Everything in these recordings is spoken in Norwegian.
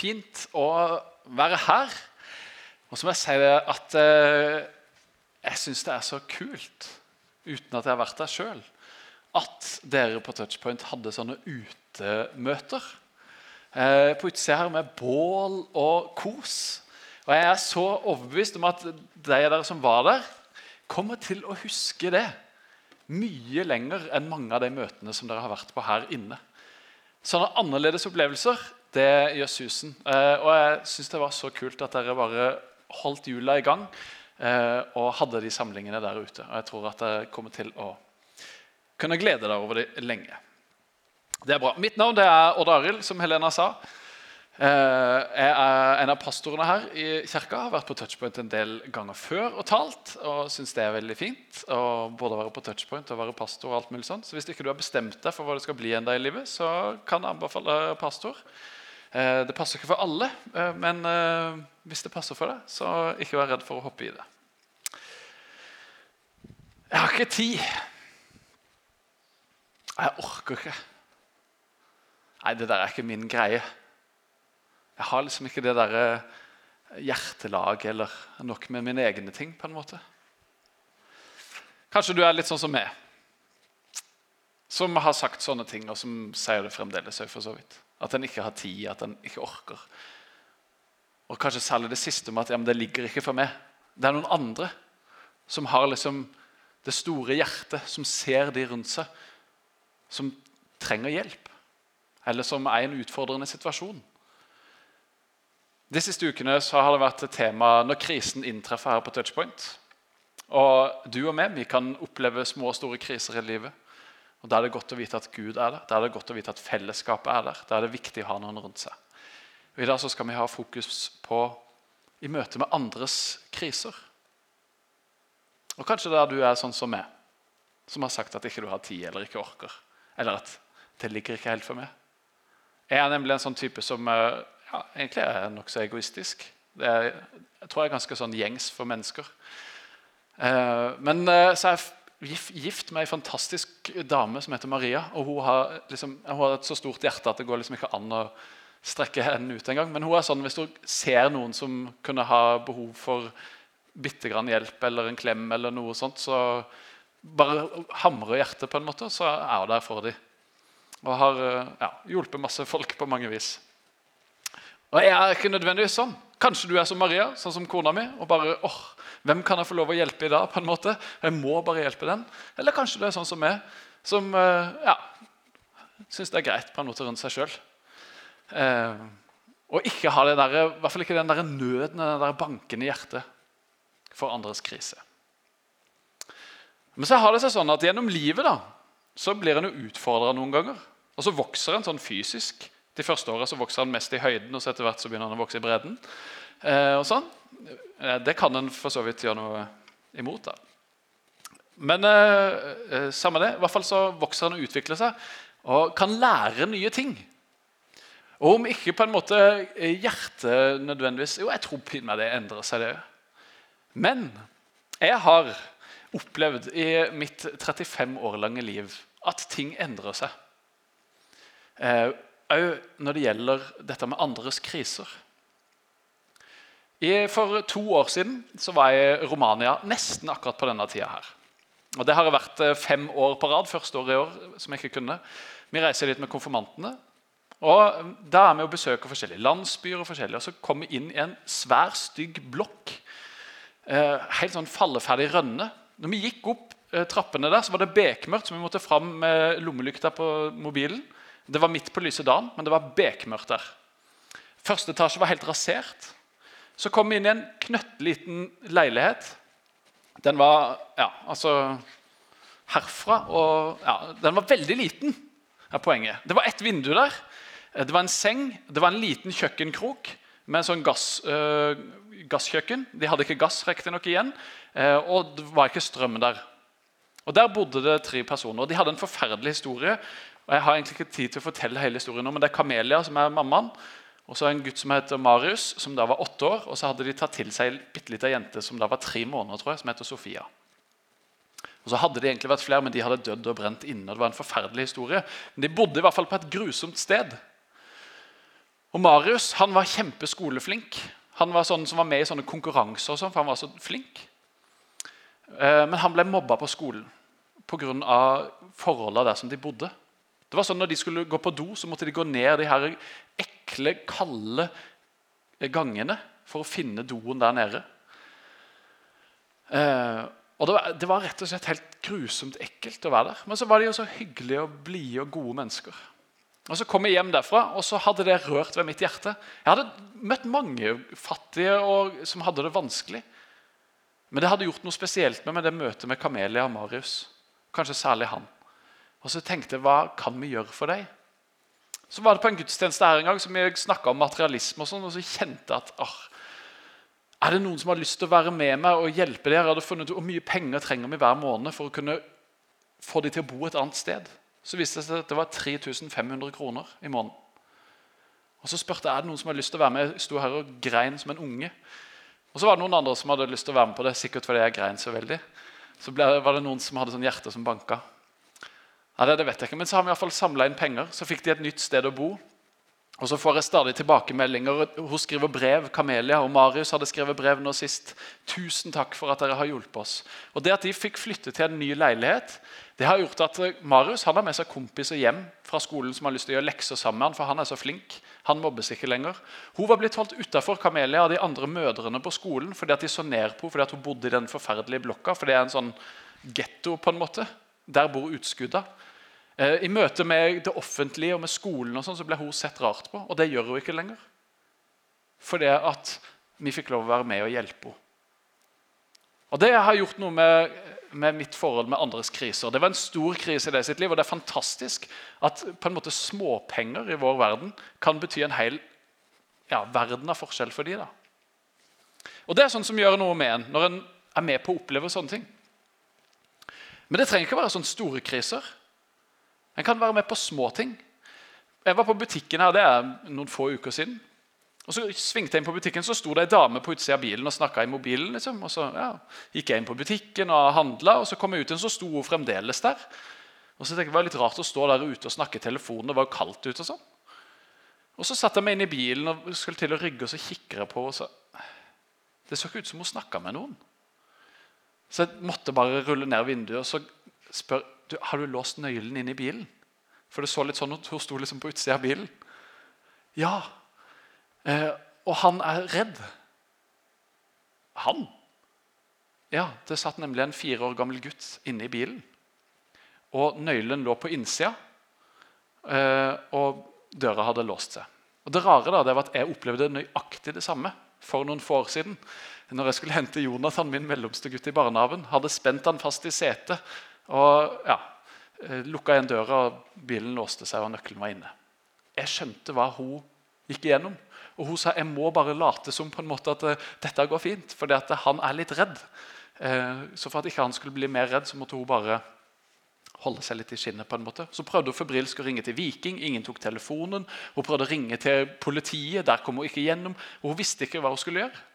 fint å være her. Og så må jeg si det at eh, jeg syns det er så kult, uten at jeg har vært der sjøl, at dere på Touchpoint hadde sånne utemøter. Eh, på utsida her med bål og kos. Og jeg er så overbevist om at de av dere som var der, kommer til å huske det mye lenger enn mange av de møtene som dere har vært på her inne. Sånne annerledes opplevelser det gjør susen. Eh, og jeg syns det var så kult at dere bare holdt hjula i gang eh, og hadde de samlingene der ute. Og jeg tror at dere kommer til å kunne glede dere over det lenge. Det er bra. Mitt navn er Odd Arild, som Helena sa. Eh, jeg er en av pastorene her i kirka. Har vært på Touchpoint en del ganger før og talt. Og syns det er veldig fint å både være på Touchpoint og være pastor. og alt mulig sånt. Så hvis ikke du har bestemt deg for hva det skal bli en dag i livet, så kan jeg anbefale pastor. Eh, det passer ikke for alle, eh, men hvis det passer for deg, så ikke vær redd for å hoppe i det. Jeg har ikke tid. Jeg orker ikke. Nei, det der er ikke min greie. Jeg har liksom ikke det derre hjertelaget eller nok med mine egne ting. på en måte. Kanskje du er litt sånn som meg, som har sagt sånne ting, og som sier det fremdeles. for så vidt. At en ikke har tid, at en ikke orker. Og kanskje særlig det siste med at ja, det ligger ikke for meg. Det er noen andre som har liksom det store hjertet, som ser de rundt seg, som trenger hjelp. Eller som er i en utfordrende situasjon. De siste ukene har det vært et tema når krisen inntreffer her på Touchpoint. Og Du og meg vi kan oppleve små og store kriser i livet. Og Da er det godt å vite at Gud er der, da er det godt å vite at fellesskapet er der. Da er det viktig å ha noen rundt seg. Og I dag så skal vi ha fokus på i møte med andres kriser. Og Kanskje der du er sånn som meg, som har sagt at ikke du har tid eller ikke orker. Eller at det ligger ikke helt for meg. Jeg er nemlig en sånn type som ja, egentlig er nokså egoistisk. Er, jeg tror jeg er ganske sånn gjengs for mennesker. Eh, men eh, så er jeg gift, med ei fantastisk dame som heter Maria. og Hun har, liksom, hun har et så stort hjerte at det går liksom ikke an å strekke henne ut engang. Men hun er sånn, hvis du ser noen som kunne ha behov for bitte grann hjelp eller en klem, eller noe sånt, så bare hamrer hjertet, på en måte, så er hun der for dem. Og har ja, hjulpet masse folk på mange vis. Og Jeg er ikke nødvendigvis sånn. Kanskje du er som Maria, sånn som kona mi. og bare, åh, Hvem kan jeg få lov å hjelpe i dag? på en måte? Jeg må bare hjelpe den. Eller kanskje du er sånn som meg, som eh, ja, syns det er greit på en måte rundt seg sjøl. Eh, og ikke ha det der, i hvert fall ikke den der nøden den der banken i hjertet for andres krise. Men så har det seg sånn at gjennom livet da, så blir en jo utfordra noen ganger. Og så vokser en sånn fysisk. De første åra vokser han mest i høyden, og så etter hvert så begynner han å vokse i bredden. Eh, og sånn. Eh, det kan en for så vidt gjøre noe imot. da. Men eh, eh, samme det, i hvert fall så vokser han og utvikler seg og kan lære nye ting. Og om ikke på en måte hjertet nødvendigvis Jo, jeg tror pinlig det endrer seg, det. Men jeg har opplevd i mitt 35 år lange liv at ting endrer seg. Òg eh, når det gjelder dette med andres kriser. For to år siden så var jeg i Romania nesten akkurat på denne tida her. Og Det har vært eh, fem år på rad. Første år i år som jeg ikke kunne. Vi reiser dit med konfirmantene. Og Da er vi og besøker forskjellige landsbyer, og forskjellige, og så kommer vi inn i en svær, stygg blokk. Eh, helt sånn falleferdig rønne. Når vi gikk opp eh, trappene der, så var det bekmørkt, så vi måtte fram med lommelykta på mobilen. Det var midt på lyse dagen, men det var bekmørkt der. Første etasje var helt rasert. Så kom vi inn i en knøttliten leilighet. Den var ja, altså herfra og ja, Den var veldig liten, er poenget. Det var ett vindu der. Det var en seng, det var en liten kjøkkenkrok med en sånn gass, øh, gasskjøkken. De hadde ikke gass riktignok igjen, øh, og det var ikke strøm der. Og Der bodde det tre personer. og De hadde en forferdelig historie. Og Jeg har egentlig ikke tid til å fortelle hele historien nå, men det er Kamelia som er mammaen. Og så en gutt som heter Marius, som da var åtte år. Og så hadde de tatt til seg en bitte lita jente som da var tre måneder, tror jeg, som heter Sofia. Og så hadde de egentlig vært flere, men de hadde dødd og brent inne. og det var en forferdelig historie. Men de bodde i hvert fall på et grusomt sted. Og Marius han var kjempeskoleflink. Han var sånn som var med i sånne konkurranser, og sånn, for han var så flink. Eh, men han ble mobba på skolen pga. forholdene der som de bodde. Det var sånn Når de skulle gå på do, så måtte de gå ned de her ekle, kalde gangene for å finne doen der nede. Eh, og det var, det var, rett og slett helt grusomt ekkelt å være der. Men så var de jo så hyggelige og blide og gode mennesker. Og Så kom jeg hjem derfra, og så hadde det rørt ved mitt hjerte. Jeg hadde møtt mange fattige og, som hadde det vanskelig. Men det hadde gjort noe spesielt med meg, det møtet med Kamelia og Marius. Kanskje særlig han. Og så tenkte jeg, hva kan vi gjøre for deg? Så var det på en gudstjeneste her en gang som jeg snakka om materialisme, og sånn, og så kjente jeg at ah, er det noen som har lyst til å være med meg og hjelpe dere? Jeg hadde funnet ut Hvor mye penger trenger vi hver måned for å kunne få de til å bo et annet sted? Så viste det seg at det var 3500 kroner i måneden. Og Så spurte jeg er det noen som har lyst til å være med. Jeg sto her og grein som en unge. Og så var det noen andre som hadde lyst til å være med på det, sikkert fordi jeg grein så veldig. Så ble, var det noen som hadde sånn hjerte som banka. Ja, det, det, vet jeg ikke, Men så har vi i hvert fall samla inn penger. Så fikk de et nytt sted å bo. Og så får jeg stadig tilbakemeldinger. Hun skriver brev. Kamelia og Marius hadde skrevet brev nå sist. 'Tusen takk for at dere har hjulpet oss.' Og Det at de fikk flytte til en ny leilighet, det har gjort at Marius han har med seg kompiser hjem fra skolen som har lyst til å gjøre lekser sammen med han, for han er så flink. Han mobbes ikke lenger. Hun var blitt holdt utafor Kamelia av de andre mødrene på skolen fordi at de så ned på fordi at hun bodde i den forferdelige blokka. For det er en sånn getto, på en måte. Der bor utskudda. Eh, I møte med det offentlige og med skolen og sånn, så ble hun sett rart på. Og det gjør hun ikke lenger. Fordi at vi fikk lov å være med og hjelpe henne. Og Det har gjort noe med, med, mitt forhold med andres kriser. Det var en stor krise i det sitt liv, og det er fantastisk at på en måte småpenger i vår verden kan bety en hel ja, verden av forskjell for de da. Og Det er sånn som gjør noe med en når en er med på å oppleve sånne ting. Men det trenger ikke være sånne store kriser. En kan være med på små ting. Jeg var på butikken her, det er noen få uker siden. Og Så svingte jeg inn på butikken, så sto det ei dame på utsida av bilen og snakka i mobilen. liksom. Og Så ja, gikk jeg inn på butikken og handla, og så kom jeg ut igjen, så sto hun fremdeles der. Og så tenkte jeg, Det var litt rart å stå der ute og snakke i telefonen, det var jo kaldt ute. Og sånn. Og Så satte jeg meg inn i bilen og skulle til å rygge, og så kikker jeg på så, Det så ikke ut som hun snakka med noen. Så jeg måtte bare rulle ned vinduet og så spør du, har du låst nøkkelen inn i bilen. For det så litt sånn ut. Hun sto liksom på utsida av bilen. Ja. Eh, og han er redd. Han? Ja, det satt nemlig en fire år gammel gutt inne i bilen. Og nøkkelen lå på innsida, eh, og døra hadde låst seg. Og Det rare da, det var at jeg opplevde nøyaktig det samme for noen få år siden. Når jeg skulle hente Jonathan, min mellomste gutt i barnehagen, hadde spent han fast i setet og ja, eh, Lukka igjen døra, og bilen låste seg, og nøkkelen var inne. Jeg skjønte hva hun gikk igjennom. Og hun sa jeg må bare late som på en måte at uh, dette går fint, at han er litt redd. Uh, så for at ikke han skulle bli mer redd, så måtte hun bare holde seg litt i skinnet. på en måte. Så prøvde hun febrilsk å ringe til Viking. Ingen tok telefonen. Hun prøvde å ringe til politiet. Der kom hun ikke gjennom. Hun visste ikke hva hun skulle gjøre.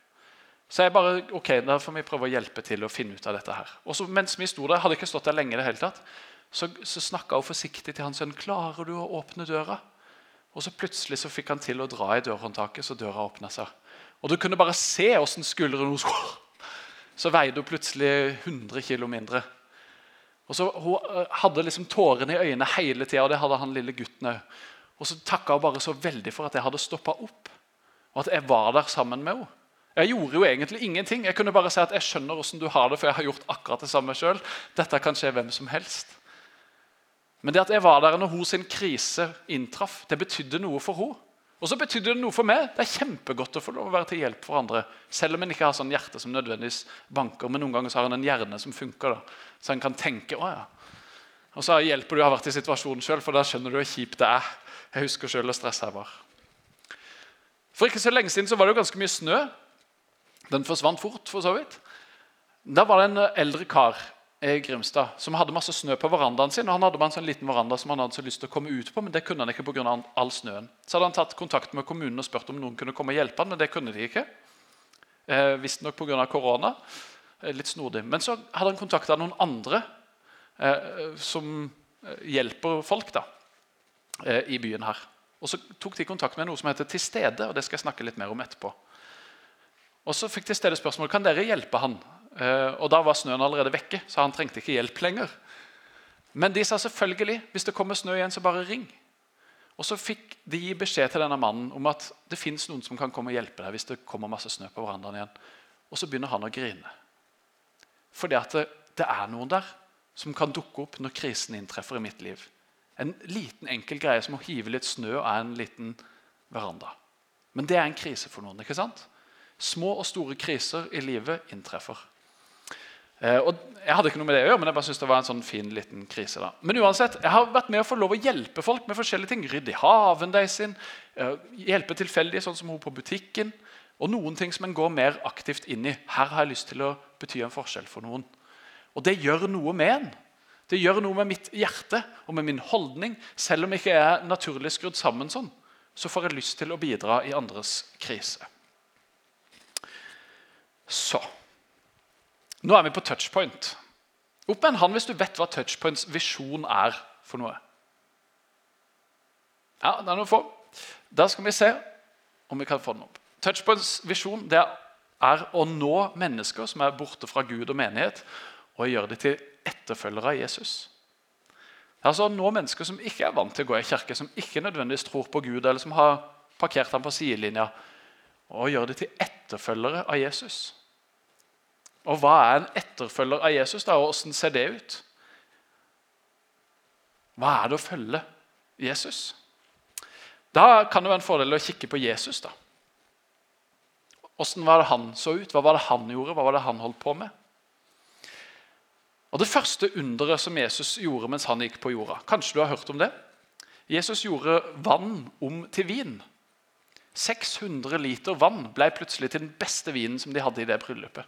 Så jeg bare, ok, da får vi prøve å hjelpe til å finne ut av dette her. Og så, mens vi sto der, hadde ikke stått der lenge, det hele tatt, så, så snakka hun forsiktig til hans sønn. 'Klarer du å åpne døra?' Og så plutselig så fikk han til å dra i dørhåndtaket, så døra åpna seg. Og du kunne bare se åssen skulderen hennes Så veide hun plutselig 100 kg mindre. Og så Hun eh, hadde liksom tårene i øynene hele tida, og det hadde han lille gutten òg. Og så takka hun bare så veldig for at jeg hadde stoppa opp, og at jeg var der sammen med henne. Jeg gjorde jo egentlig ingenting. Jeg kunne bare si at jeg skjønner hvordan du har det, for jeg har gjort akkurat det samme sjøl. Dette kan skje hvem som helst. Men det at jeg var der når hun sin krise inntraff, det betydde noe for henne. Og så betydde det noe for meg. Det er kjempegodt å få lov å være til hjelp for andre. Selv om en ikke har sånn hjerte som nødvendigvis banker, men noen ganger så har en en hjerne som funker. da. Så en kan tenke å ja. Og så hjelper du å ha vært i situasjonen sjøl, for da skjønner du hvor kjipt det er. Jeg husker sjøl hvor stressa jeg var. For ikke så lenge siden så var det jo ganske mye snø. Den forsvant fort, for så vidt. Da var det en eldre kar i Grimstad som hadde masse snø på verandaen sin. og Han hadde bare en sånn liten veranda som han hadde så lyst til å komme ut på, men det kunne han ikke av all snøen. Så hadde han tatt kontakt med kommunen og spurt om noen kunne komme og hjelpe han, men det kunne de ikke. Eh, Visstnok pga. korona. Eh, litt snodig. Men så hadde han kontakta noen andre eh, som eh, hjelper folk da, eh, i byen her. Og Så tok de kontakt med noe som heter Til stede, og det skal jeg snakke litt mer om etterpå. Og Så fikk de stedet spørsmål kan dere hjelpe han. Eh, og Da var snøen allerede vekke, så han trengte ikke hjelp lenger. Men de sa selvfølgelig hvis det kommer snø igjen, så bare ring. Og Så fikk de gi beskjed til denne mannen om at det fins noen som kan komme og hjelpe deg hvis det kommer masse snø på verandaen igjen. Og så begynner han å grine. Fordi at det, det er noen der som kan dukke opp når krisen inntreffer i mitt liv. En liten, enkel greie som å hive litt snø av en liten veranda. Men det er en krise for noen. ikke sant? Små og store kriser i livet inntreffer. Eh, og Jeg hadde ikke noe med det å gjøre, men jeg bare synes det var en sånn fin liten krise. da. Men uansett, jeg har vært med å få lov å hjelpe folk med forskjellige ting. Rydde i haven deres, sin, eh, hjelpe tilfeldige, sånn som hun på butikken. Og noen ting som en går mer aktivt inn i. Her har jeg lyst til å bety en forskjell for noen. Og det gjør noe med en. Det gjør noe med mitt hjerte og med min holdning. Selv om jeg ikke er naturlig skrudd sammen sånn, så får jeg lyst til å bidra i andres krise. Så Nå er vi på touchpoint. Opp med en hånd hvis du vet hva touchpoints visjon er for noe. Ja, det er noe få. Da skal vi se om vi kan få den opp. Touchpoints visjon det er å nå mennesker som er borte fra Gud og menighet, og gjøre dem til etterfølgere av Jesus. Det er altså å nå mennesker som ikke er vant til å gå i kirke, som ikke nødvendigvis tror på Gud, eller som har parkert ham på sidelinja, og gjøre dem til etterfølgere av Jesus. Og hva er en etterfølger av Jesus, da, og hvordan ser det ut? Hva er det å følge Jesus? Da kan det være en fordel å kikke på Jesus. da. Hvordan var det han så ut? Hva var det han gjorde? Hva var det han holdt på med? Og Det første underet som Jesus gjorde mens han gikk på jorda Kanskje du har hørt om det? Jesus gjorde vann om til vin. 600 liter vann ble plutselig til den beste vinen som de hadde i det bryllupet.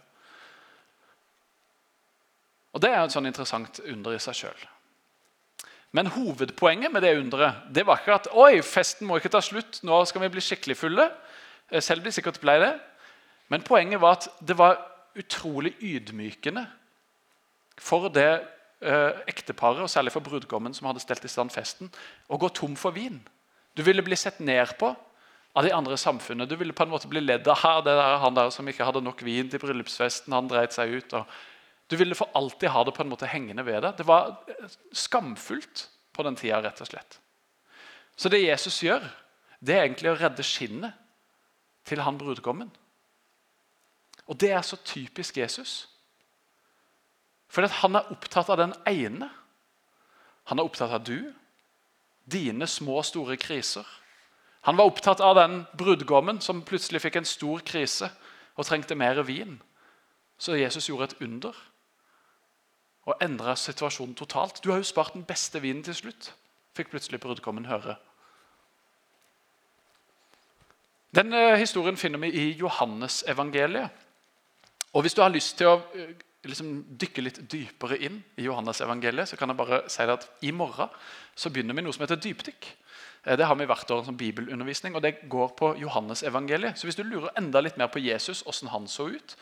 Og Det er et sånn interessant under i seg sjøl. Men hovedpoenget med det underet det var ikke at oi, festen må ikke ta slutt, nå skal vi bli skikkelig fulle. Eh, selv de sikkert ble det. Men poenget var at det var utrolig ydmykende for det eh, ekteparet, og særlig for brudgommen som hadde stelt i stand festen, å gå tom for vin. Du ville bli sett ned på av de andre i samfunnet. Du ville på en måte bli ledd av det der, han der som ikke hadde nok vin til bryllupsfesten. han dreit seg ut. du ville for alltid ha det på en måte hengende ved deg. Det var skamfullt på den tida, rett og slett. Så det Jesus gjør, det er egentlig å redde skinnet til han brudgommen. Og det er så typisk Jesus. For han er opptatt av den ene. Han er opptatt av du, dine små og store kriser. Han var opptatt av den brudgommen som plutselig fikk en stor krise og trengte mer vin. Så Jesus gjorde et under og endra situasjonen totalt. Du har jo spart den beste vinen til slutt, fikk plutselig brudgommen høre. Den eh, historien finner vi i Johannesevangeliet. Og Hvis du har lyst til å eh, liksom dykke litt dypere inn i Johannes evangeliet, så kan jeg bare si at i morgen så begynner vi noe som heter dypdykk. Eh, det har vi hvert år som bibelundervisning, og det går på Johannes evangeliet. Så hvis du lurer enda litt mer på Jesus, hvordan han så ut,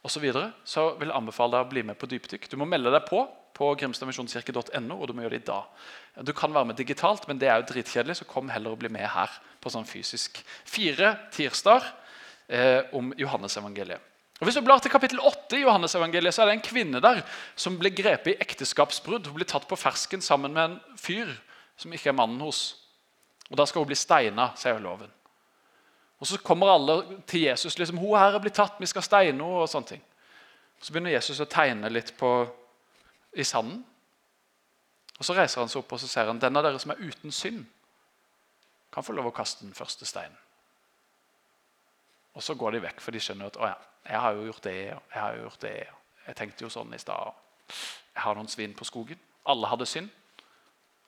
og så, videre, så vil jeg anbefale deg å bli med på dypdykk. Du må melde deg på på grimstadmisjonskirke.no, og du må gjøre det i dag. Du kan være med digitalt, men det er jo dritkjedelig, så kom heller og bli med her på sånn fysisk. Fire tirsdag eh, om Johannes-evangeliet. Og Hvis du blar til kapittel 8 i Johannes evangeliet, så er det en kvinne der som blir grepet i ekteskapsbrudd. Hun blir tatt på fersken sammen med en fyr som ikke er mannen hos. Og Da skal hun bli steina, sier loven. Og Så kommer alle til Jesus. liksom, 'Hun her er blitt tatt, vi skal steine henne.' og sånne ting. Så begynner Jesus å tegne litt på, i sanden. Og Så reiser han seg opp og så ser han, 'Den av dere som er uten synd, kan få lov å kaste den første steinen.' Og så går de vekk, for de skjønner at 'Å ja, jeg har jo gjort det, jeg har jo gjort det. Jeg tenkte jo sånn i stad. Jeg har noen svin på skogen. Alle hadde synd.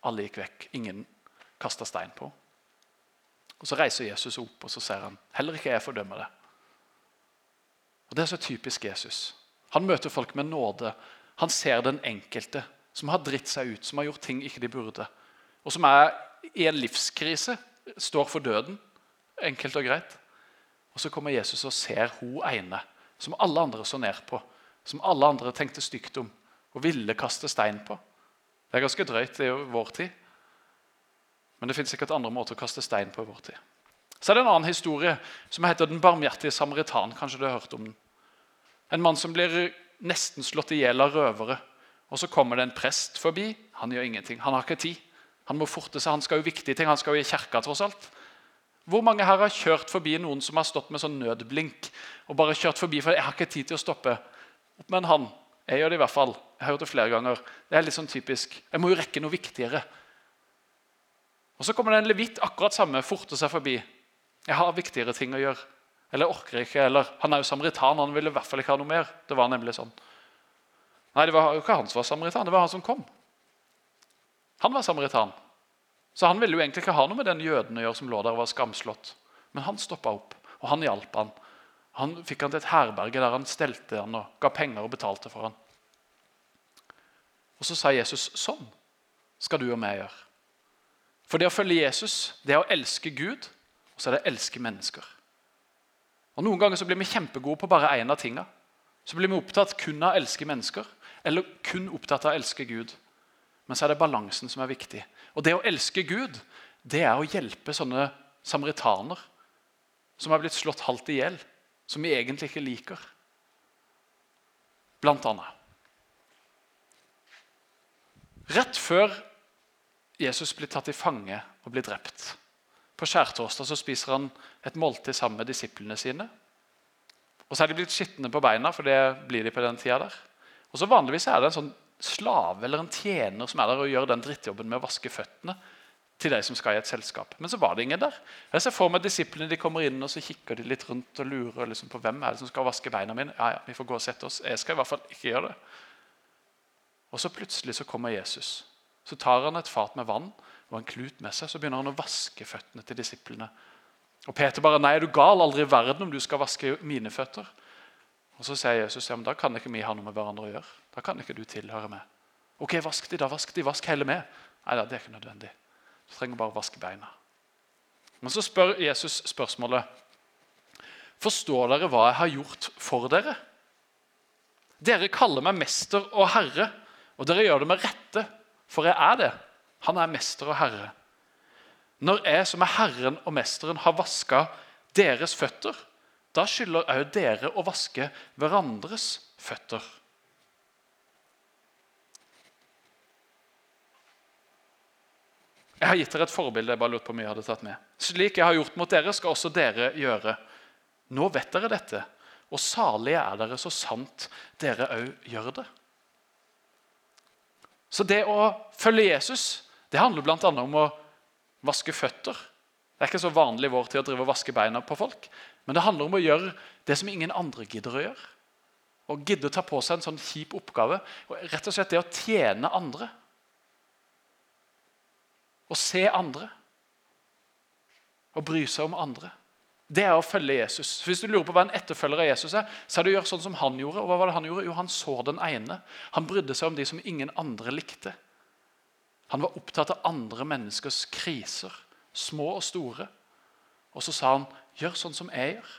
Alle gikk vekk. Ingen kasta stein på. Og Så reiser Jesus opp og så ser han heller ikke jeg fordømmer det. Og Det er så typisk Jesus. Han møter folk med nåde. Han ser den enkelte som har dritt seg ut, som har gjort ting ikke de burde. Og som er i en livskrise, står for døden. Enkelt og greit. Og Så kommer Jesus og ser hun ene, som alle andre så ned på, som alle andre tenkte stygt om og ville kaste stein på. Det er ganske drøyt i vår tid. Men det fins sikkert andre måter å kaste stein på i vår tid. Så er det en annen historie som heter 'Den barmhjertige samaritan'. Kanskje du har hørt om den? En mann som blir nesten slått i hjel av røvere. Og Så kommer det en prest forbi. Han gjør ingenting. Han har ikke tid. Han må forte seg, han skal jo viktige ting, han skal jo i kirka. tross alt. Hvor mange her har kjørt forbi noen som har stått med sånn nødblink? og bare kjørt forbi, for jeg har ikke tid til å stoppe. Opp med en hånd. Jeg gjør det i hvert fall. Jeg har gjort det flere ganger. Det er litt sånn typisk. Jeg må jo rekke noe viktigere. Og Så kommer det en levit akkurat samme, forter seg forbi. Jeg har viktigere ting å gjøre. Eller orker ikke. Eller han er jo samaritan, han ville i hvert fall ikke ha noe mer. Det var nemlig sånn. Nei, det var jo ikke han som var samaritan, det var han som kom. Han var samaritan. Så han ville jo egentlig ikke ha noe med den jøden å gjøre som lå der og var skamslått. Men han stoppa opp, og han hjalp han. Han fikk han til et herberge der han stelte han og ga penger og betalte for han. Og Så sa Jesus sånn skal du og meg gjøre. For det å følge Jesus det er å elske Gud og så er det å elske mennesker. Og Noen ganger så blir vi kjempegode på bare én av tingene. Så blir vi opptatt kun av å elske mennesker eller kun opptatt av å elske Gud. Men så er det balansen som er viktig. Og det å elske Gud, det er å hjelpe sånne samaritaner som har blitt slått halvt i hjel, som vi egentlig ikke liker. Blant annet. Rett før Jesus blir tatt i fange og blir drept, på skjærtorsdag så spiser han et måltid sammen med disiplene sine. Og så er de blitt skitne på beina, for det blir de på den tida der. Og så Vanligvis er det en sånn slave eller en tjener som er der og gjør den drittjobben med å vaske føttene til de som skal i et selskap. Men så var det ingen der. Jeg ser for meg Disiplene de kommer inn og så kikker de litt rundt og lurer liksom på hvem er det som skal vaske beina mine. Ja, ja, vi får gå og sette oss. Jeg skal i hvert fall ikke gjøre det. Og så plutselig så kommer Jesus. Så tar han et fat med vann og en klut med seg. Så begynner han å vaske føttene til disiplene. Og Peter bare 'Nei, er du gal? Aldri i verden om du skal vaske mine føtter.' Og Så sier Jesus ja, men da kan ikke vi ha noe med hverandre å gjøre. Da kan ikke du tilhøre meg. Ok, vask de da, vask de, vask hele meg.' Nei det er ikke nødvendig. Du trenger bare å vaske beina. Men så spør Jesus spørsmålet Forstår dere hva jeg har gjort for dere? Dere kaller meg mester og herre, og dere gjør det med rette, for jeg er det. Han er mester og herre. Når jeg som er Herren og Mesteren, har vaska deres føtter, da skylder òg dere å vaske hverandres føtter. Jeg har gitt dere et forbilde. jeg bare lurt på mye jeg hadde tatt med. Slik jeg har gjort mot dere, skal også dere gjøre. Nå vet dere dette, og salige er dere så sant dere òg gjør det. Så det å følge Jesus det handler bl.a. om å vaske føtter. Det er ikke så vanlig vår til å drive og vaske beina på folk. Men det handler om å gjøre det som ingen andre gidder å gjøre. Å gidde å ta på seg en sånn kjip oppgave. Og rett og slett det å tjene andre. Å se andre. Å bry seg om andre. Det er å følge Jesus. Hvis du lurer på hva en etterfølger av Jesus er, så er det å gjøre sånn som han gjorde. Og hva var det Han gjorde? Jo, han så den ene. Han brydde seg om de som ingen andre likte. Han var opptatt av andre menneskers kriser, små og store. Og så sa han, 'Gjør sånn som jeg gjør.'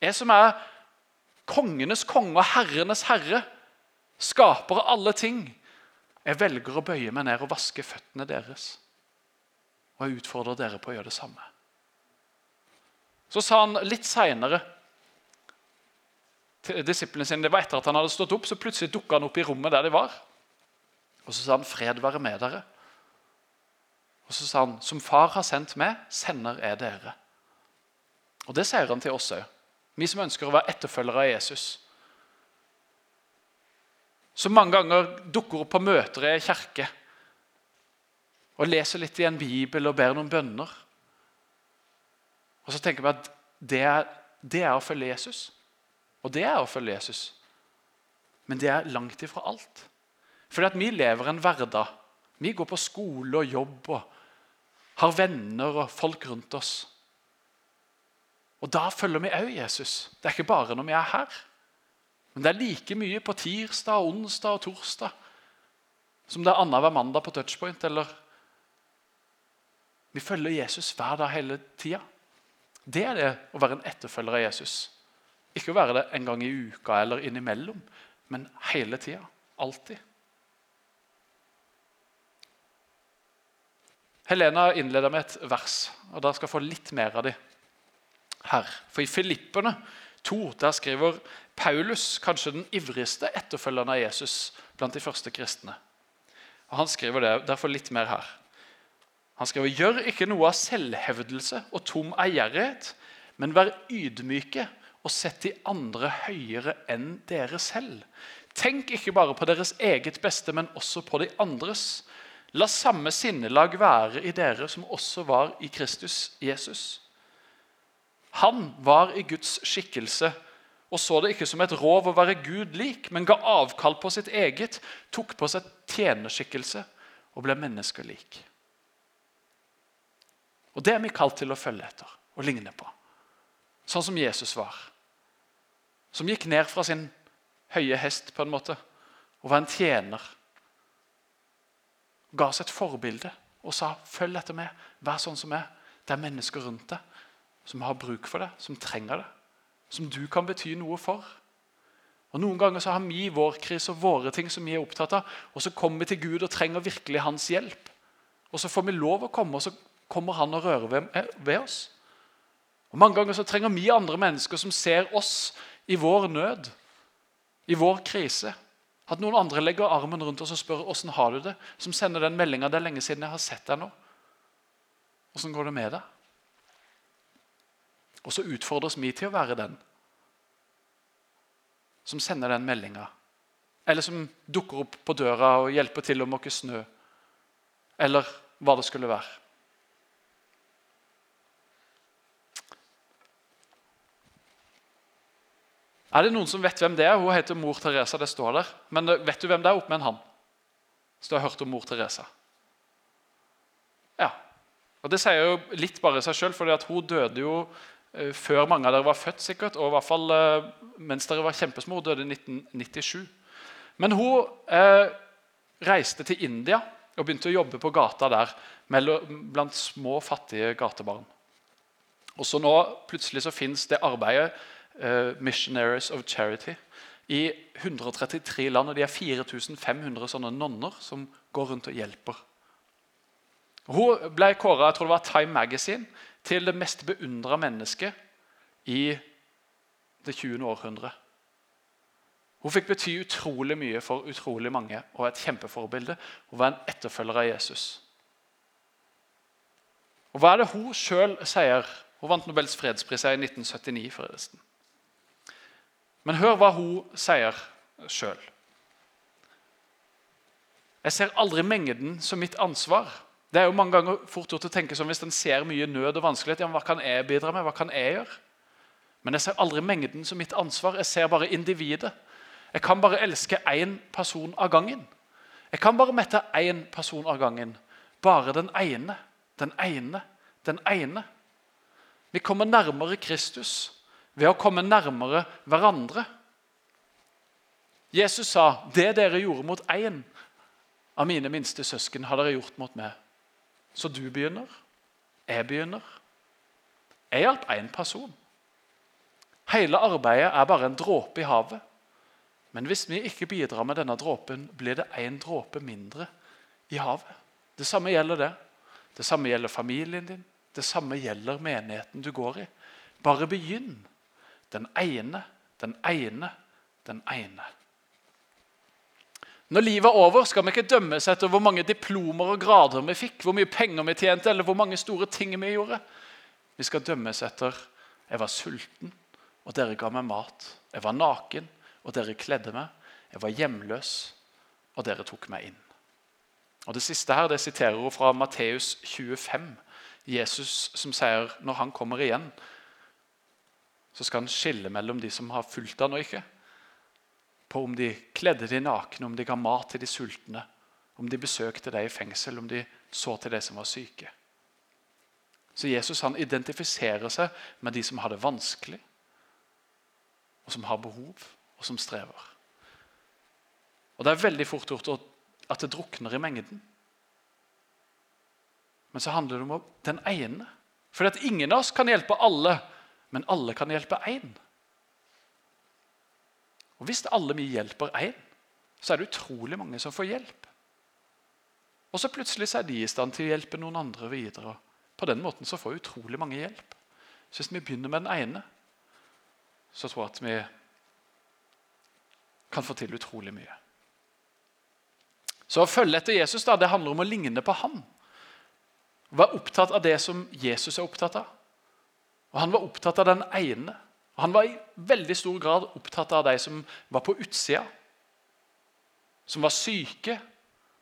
Jeg som er kongenes konge og herrenes herre, skaper av alle ting. Jeg velger å bøye meg ned og vaske føttene deres. Og jeg utfordrer dere på å gjøre det samme. Så sa han litt seinere til disiplene sine, det var etter at han hadde stått opp, så plutselig dukka han opp i rommet der de var. Og så sa han, 'Fred være med dere'. Og så sa han, 'Som far har sendt meg, sender jeg dere'. Og Det sier han til oss òg, vi som ønsker å være etterfølgere av Jesus. Som mange ganger dukker opp på møter i kirke og leser litt i en bibel og ber noen bønner. Og så tenker vi at det er, det er å følge Jesus. Og det er å følge Jesus. Men det er langt ifra alt. Fordi at vi lever en hverdag. Vi går på skole og jobb og har venner og folk rundt oss. Og Da følger vi òg Jesus. Det er ikke bare når vi er her. Men det er like mye på tirsdag, onsdag og torsdag som det er annenhver mandag på touchpoint. eller Vi følger Jesus hver dag hele tida. Det er det å være en etterfølger av Jesus. Ikke å være det en gang i uka eller innimellom, men hele tida. Alltid. Helena innleda med et vers, og dere skal få litt mer av det her. For i Filippene 2 der skriver Paulus kanskje den ivrigste etterfølgeren av Jesus blant de første kristne. Og Han skriver det, derfor litt mer her. Han skriver gjør ikke noe av selvhevdelse og tom eierighet, men vær ydmyke og sett de andre høyere enn dere selv. Tenk ikke bare på deres eget beste, men også på de andres. La samme sinnelag være i dere som også var i Kristus Jesus. Han var i Guds skikkelse og så det ikke som et rov å være Gud lik, men ga avkall på sitt eget, tok på seg tjenerskikkelse og ble menneskelik. Og Det er vi kalt til å følge etter og ligne på. Sånn som Jesus var. Som gikk ned fra sin høye hest på en måte og var en tjener. Ga oss et forbilde og sa 'følg etter meg', vær sånn som meg. Det er mennesker rundt deg som har bruk for det, som trenger det. Som du kan bety noe for. Og Noen ganger så har vi vår krise og våre ting som vi er opptatt av, og så kommer vi til Gud og trenger virkelig hans hjelp. Og så får vi lov å komme, og så kommer han og rører ved, eh, ved oss. Og Mange ganger så trenger vi andre mennesker som ser oss i vår nød i vår krise. At noen andre legger armen rundt oss og spør åssen har du det. Som sender den meldinga 'Det er lenge siden jeg har sett deg nå'. Åssen går det med deg? Og så utfordres vi til å være den som sender den meldinga. Eller som dukker opp på døra og hjelper til å måke snø. Eller hva det skulle være. Er det noen som vet hvem det er? Hun heter mor Teresa. det står der. Men eh, vet du hvem det er opp med en han? Hvis du har hørt om mor Teresa? Ja. Og Det sier jo litt bare seg sjøl, for hun døde jo eh, før mange av dere var født. sikkert, Og i hvert fall eh, mens dere var kjempesmå. Hun døde i 1997. Men hun eh, reiste til India og begynte å jobbe på gata der blant små, fattige gatebarn. Og så nå plutselig så fins det arbeidet Missionaries of Charity i 133 land. og De er 4500 sånne nonner som går rundt og hjelper. Hun ble kåra jeg tror det var Time Magazine, til det mest beundra mennesket i det 20. århundre. Hun fikk bety utrolig mye for utrolig mange og et kjempeforbilde. Hun var en etterfølger av Jesus. Og Hva er det hun sjøl sier? Hun vant Nobels fredspris i 1979. forresten. Men hør hva hun sier sjøl. Jeg ser aldri mengden som mitt ansvar. Det er jo mange ganger fort gjort å tenke som Hvis en ser mye nød og vanskelighet, ja, hva kan jeg bidra med? Hva kan jeg gjøre? Men jeg ser aldri mengden som mitt ansvar. Jeg ser bare individet. Jeg kan bare elske én person av gangen. Jeg kan bare mette én person av gangen. Bare den ene, den ene, den ene. Vi kommer nærmere Kristus ved å komme nærmere hverandre. Jesus sa, 'Det dere gjorde mot én av mine minste søsken, har dere gjort mot meg.' Så du begynner. Jeg begynner. Jeg hjalp én person. Hele arbeidet er bare en dråpe i havet. Men hvis vi ikke bidrar med denne dråpen, blir det én dråpe mindre i havet. Det samme gjelder det. Det samme gjelder familien din. Det samme gjelder menigheten du går i. Bare begynn. Den ene, den ene, den ene. Når livet er over, skal vi ikke dømmes etter hvor mange diplomer og grader vi fikk, hvor mye penger vi tjente, eller hvor mange store ting vi gjorde. Vi skal dømmes etter jeg var sulten, og dere ga meg mat. Jeg var naken, og dere kledde meg. Jeg var hjemløs, og dere tok meg inn. Og Det siste her, det siterer hun fra Matteus 25. Jesus som sier når han kommer igjen, så skal han skille mellom de som har fulgt han og ikke. På om de kledde de nakne, om de ga mat til de sultne, om de besøkte deg i fengsel, om de så til de som var syke. Så Jesus han identifiserer seg med de som har det vanskelig, og som har behov, og som strever. Og Det er veldig fort gjort at det drukner i mengden. Men så handler det om den ene. For ingen av oss kan hjelpe alle men alle kan hjelpe én. Og Hvis alle vi hjelper én, så er det utrolig mange som får hjelp. Og så plutselig så er de i stand til å hjelpe noen andre videre. På den måten så får utrolig mange hjelp. Så hvis vi begynner med den ene, så tror jeg at vi kan få til utrolig mye. Så å følge etter Jesus da, det handler om å ligne på ham. Være opptatt av det som Jesus er opptatt av. Og Han var opptatt av den ene. Og Han var i veldig stor grad opptatt av de som var på utsida. Som var syke,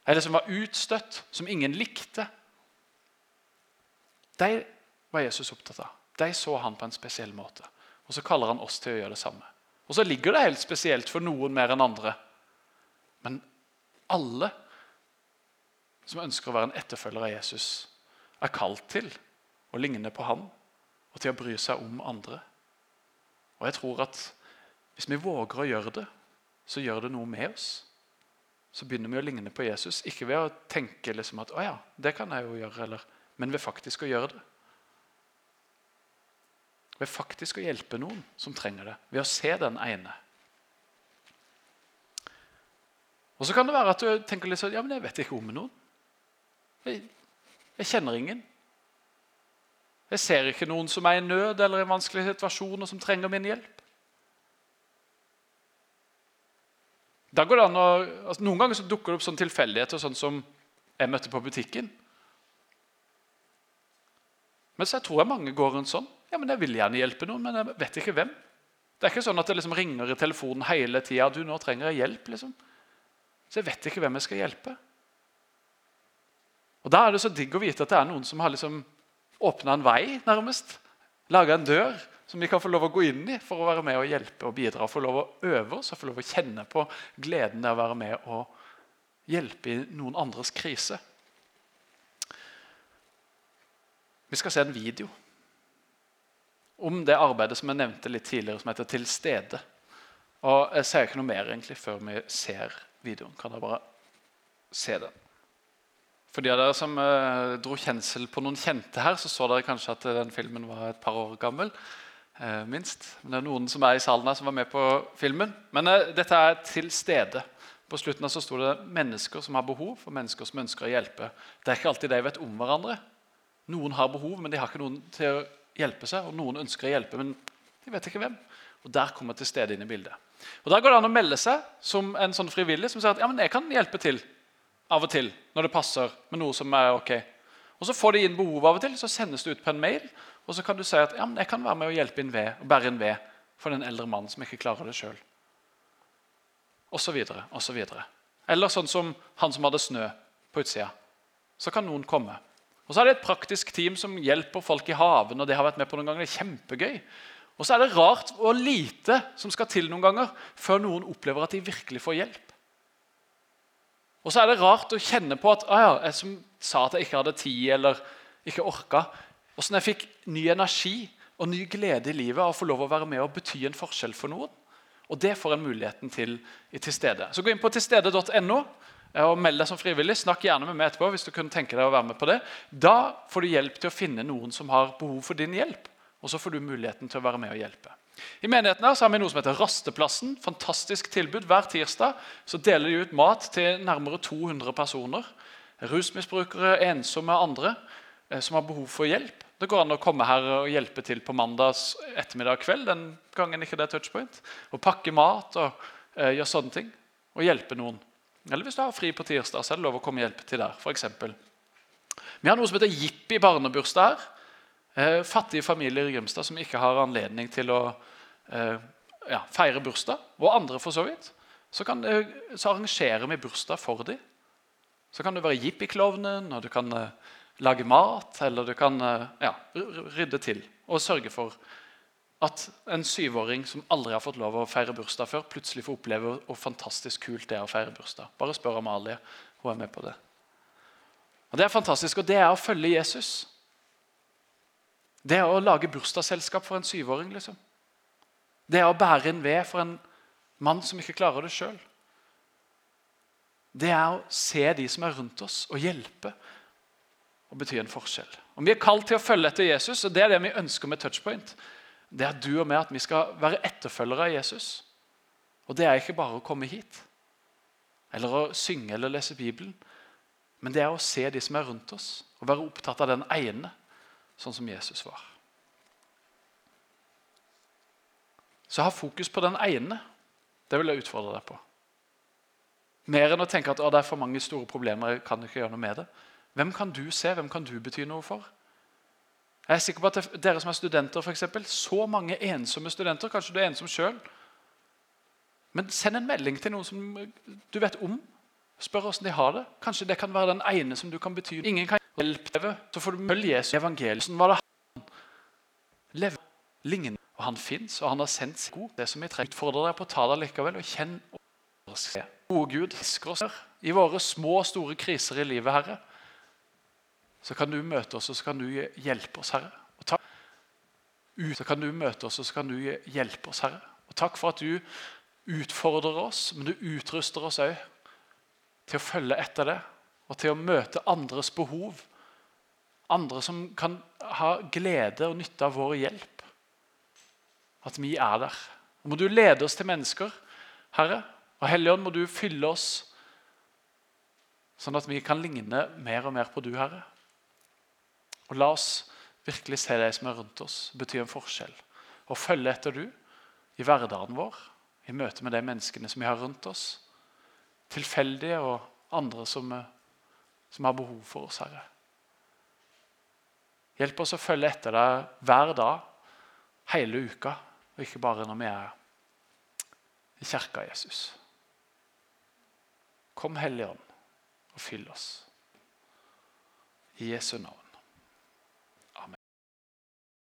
eller som var utstøtt, som ingen likte. De var Jesus opptatt av. De så han på en spesiell måte. Og så kaller han oss til å gjøre det samme. Og så ligger det helt spesielt for noen mer enn andre. Men alle som ønsker å være en etterfølger av Jesus, er kalt til å ligne på han og til å bry seg om andre. Og jeg tror at hvis vi våger å gjøre det, så gjør det noe med oss. Så begynner vi å ligne på Jesus, ikke ved å tenke liksom at å ja, det kan jeg jo gjøre, eller, men ved faktisk å gjøre det. Ved faktisk å hjelpe noen som trenger det, ved å se den ene. Og Så kan det være at du tenker litt sånn Ja, men jeg vet ikke om noen. Jeg, jeg kjenner ingen. Jeg ser ikke noen som er i nød eller i en vanskelig situasjon og som trenger min hjelp. Da går det an å, altså Noen ganger så dukker det opp sånn tilfeldigheter, sånn som jeg møtte på butikken. Men så jeg tror jeg mange går rundt sånn. Ja, men Jeg vil gjerne hjelpe noen, men jeg vet ikke hvem. Det er ikke sånn at det liksom ringer i telefonen hele tida. Du, nå trenger jeg hjelp, liksom. Så jeg vet ikke hvem jeg skal hjelpe. Og Da er det så digg å vite at det er noen som har liksom åpna en vei, nærmest. Laga en dør som vi kan få lov å gå inn i for å være med og hjelpe og bidra. Få lov å øve oss og få lov å kjenne på gleden av å være med og hjelpe i noen andres krise. Vi skal se en video om det arbeidet som jeg nevnte litt tidligere, som heter 'Til stede'. Og Jeg sier ikke noe mer egentlig før vi ser videoen. Kan dere bare se den? For de av dere som eh, dro kjensel på noen kjente her, så så dere kanskje at den filmen var et par år gammel. Eh, minst. Men det er noen som er i salen her som var med på filmen. Men eh, dette er til stede. På slutten så sto det 'mennesker som har behov', for mennesker som ønsker å hjelpe. Det er ikke alltid de vet om hverandre. Noen har behov, men de har ikke noen til å hjelpe seg. Og noen ønsker å hjelpe, men de vet ikke hvem. Og Der kommer til stede inn i bildet. Og Der går det an å melde seg som en sånn frivillig som sier at ja, men jeg kan hjelpe til av og til når det passer med noe som er ok. Og Så får de inn behov av og til, så sendes det ut på en mail. Og så kan du si at ja, jeg kan være med og hjelpe inn ved, og bære inn ved for den eldre mannen som ikke klarer det sjøl. Og så videre, og så videre. Eller sånn som han som hadde snø på utsida. Så kan noen komme. Og så er det et praktisk team som hjelper folk i haven. og det har vært med på noen ganger. Det er kjempegøy. Og så er det rart og lite som skal til noen ganger før noen opplever at de virkelig får hjelp. Og så er det rart å kjenne på at ah ja, jeg som sa at jeg ikke hadde tid eller ikke orka Åssen jeg fikk ny energi og ny glede i livet av å få lov å være med og bety en forskjell for noen. Og det får en muligheten til i Tilstede. Så gå inn på tilstede.no og meld deg som frivillig. Snakk gjerne med meg etterpå hvis du kunne tenke deg å være med på det. Da får du hjelp til å finne noen som har behov for din hjelp. Og så får du muligheten til å være med og hjelpe. I menigheten her så har vi noe som heter Rasteplassen. Fantastisk tilbud. Hver tirsdag så deler de ut mat til nærmere 200 personer. Rusmisbrukere, ensomme og andre eh, som har behov for hjelp. Det går an å komme her og hjelpe til på mandags ettermiddag kveld. den gangen ikke det er touchpoint, Og pakke mat og eh, gjøre sånne ting. Og hjelpe noen. Eller hvis du har fri på tirsdag, så er det lov å komme og hjelpe til der. For eksempel. vi har noe som heter Jippi barnebursdag her. Eh, fattige familier i Grimstad som ikke har anledning til å eh, ja, feire bursdag, og andre for så vidt, så, kan, så arrangerer vi bursdag for dem. Så kan du være jippiklovnen, og du kan eh, lage mat, eller du kan eh, ja, rydde til og sørge for at en syvåring som aldri har fått lov å feire bursdag før, plutselig får oppleve hvor fantastisk kult det er å feire bursdag. Bare spør Amalie. Hun er med på det. Og Det er fantastisk, og det er å følge Jesus. Det er å lage bursdagsselskap for en syvåring. liksom. Det er å bære en ved for en mann som ikke klarer det sjøl. Det er å se de som er rundt oss, og hjelpe og bety en forskjell. Om Vi er kalt til å følge etter Jesus, og det er det vi ønsker med Touchpoint. Det er du og meg at vi skal være etterfølgere av Jesus. Og det er ikke bare å komme hit eller å synge eller lese Bibelen. Men det er å se de som er rundt oss, og være opptatt av den ene, sånn som Jesus var. Så ha fokus på den ene. Det vil jeg utfordre deg på. Mer enn å tenke at å, det er for mange store problemer. jeg kan ikke gjøre noe med det. Hvem kan du se? Hvem kan du bety noe for? Jeg er sikker på at Dere som er studenter, for eksempel, så mange ensomme studenter. Kanskje du er ensom sjøl. Men send en melding til noen som du vet om. Spør hvordan de har det. Kanskje det kan være den ene som du kan bety. Ingen kan hjelpe deg, så får du følge Jesus i evangeliet. Hvordan var det han levde lignende? Og han fins, og han har sendt seg god. Det som vi trenger. Utfordrer deg på å ta det likevel, og kjenn og se. Gode Gud, husker oss her. i våre små og store kriser i livet, Herre. Så kan du møte oss, og så kan du hjelpe oss, Herre. Og takk. Så kan du møte oss, og så kan du hjelpe oss, Herre. Og takk for at du utfordrer oss, men du utruster oss òg til å følge etter det. Og til å møte andres behov. Andre som kan ha glede og nytte av vår hjelp. At vi er der. Og må du lede oss til mennesker, Herre. Og Helligånd, må du fylle oss sånn at vi kan ligne mer og mer på du, Herre. Og la oss virkelig se de som er rundt oss, bety en forskjell. Og følge etter du i hverdagen vår, i møte med de menneskene som vi har rundt oss. Tilfeldige og andre som, som har behov for oss, Herre. Hjelp oss å følge etter deg hver dag, hele uka, og ikke bare når vi er i kirka, Jesus. Kom, Hellige Ånd, og fyll oss. I Jesu navn.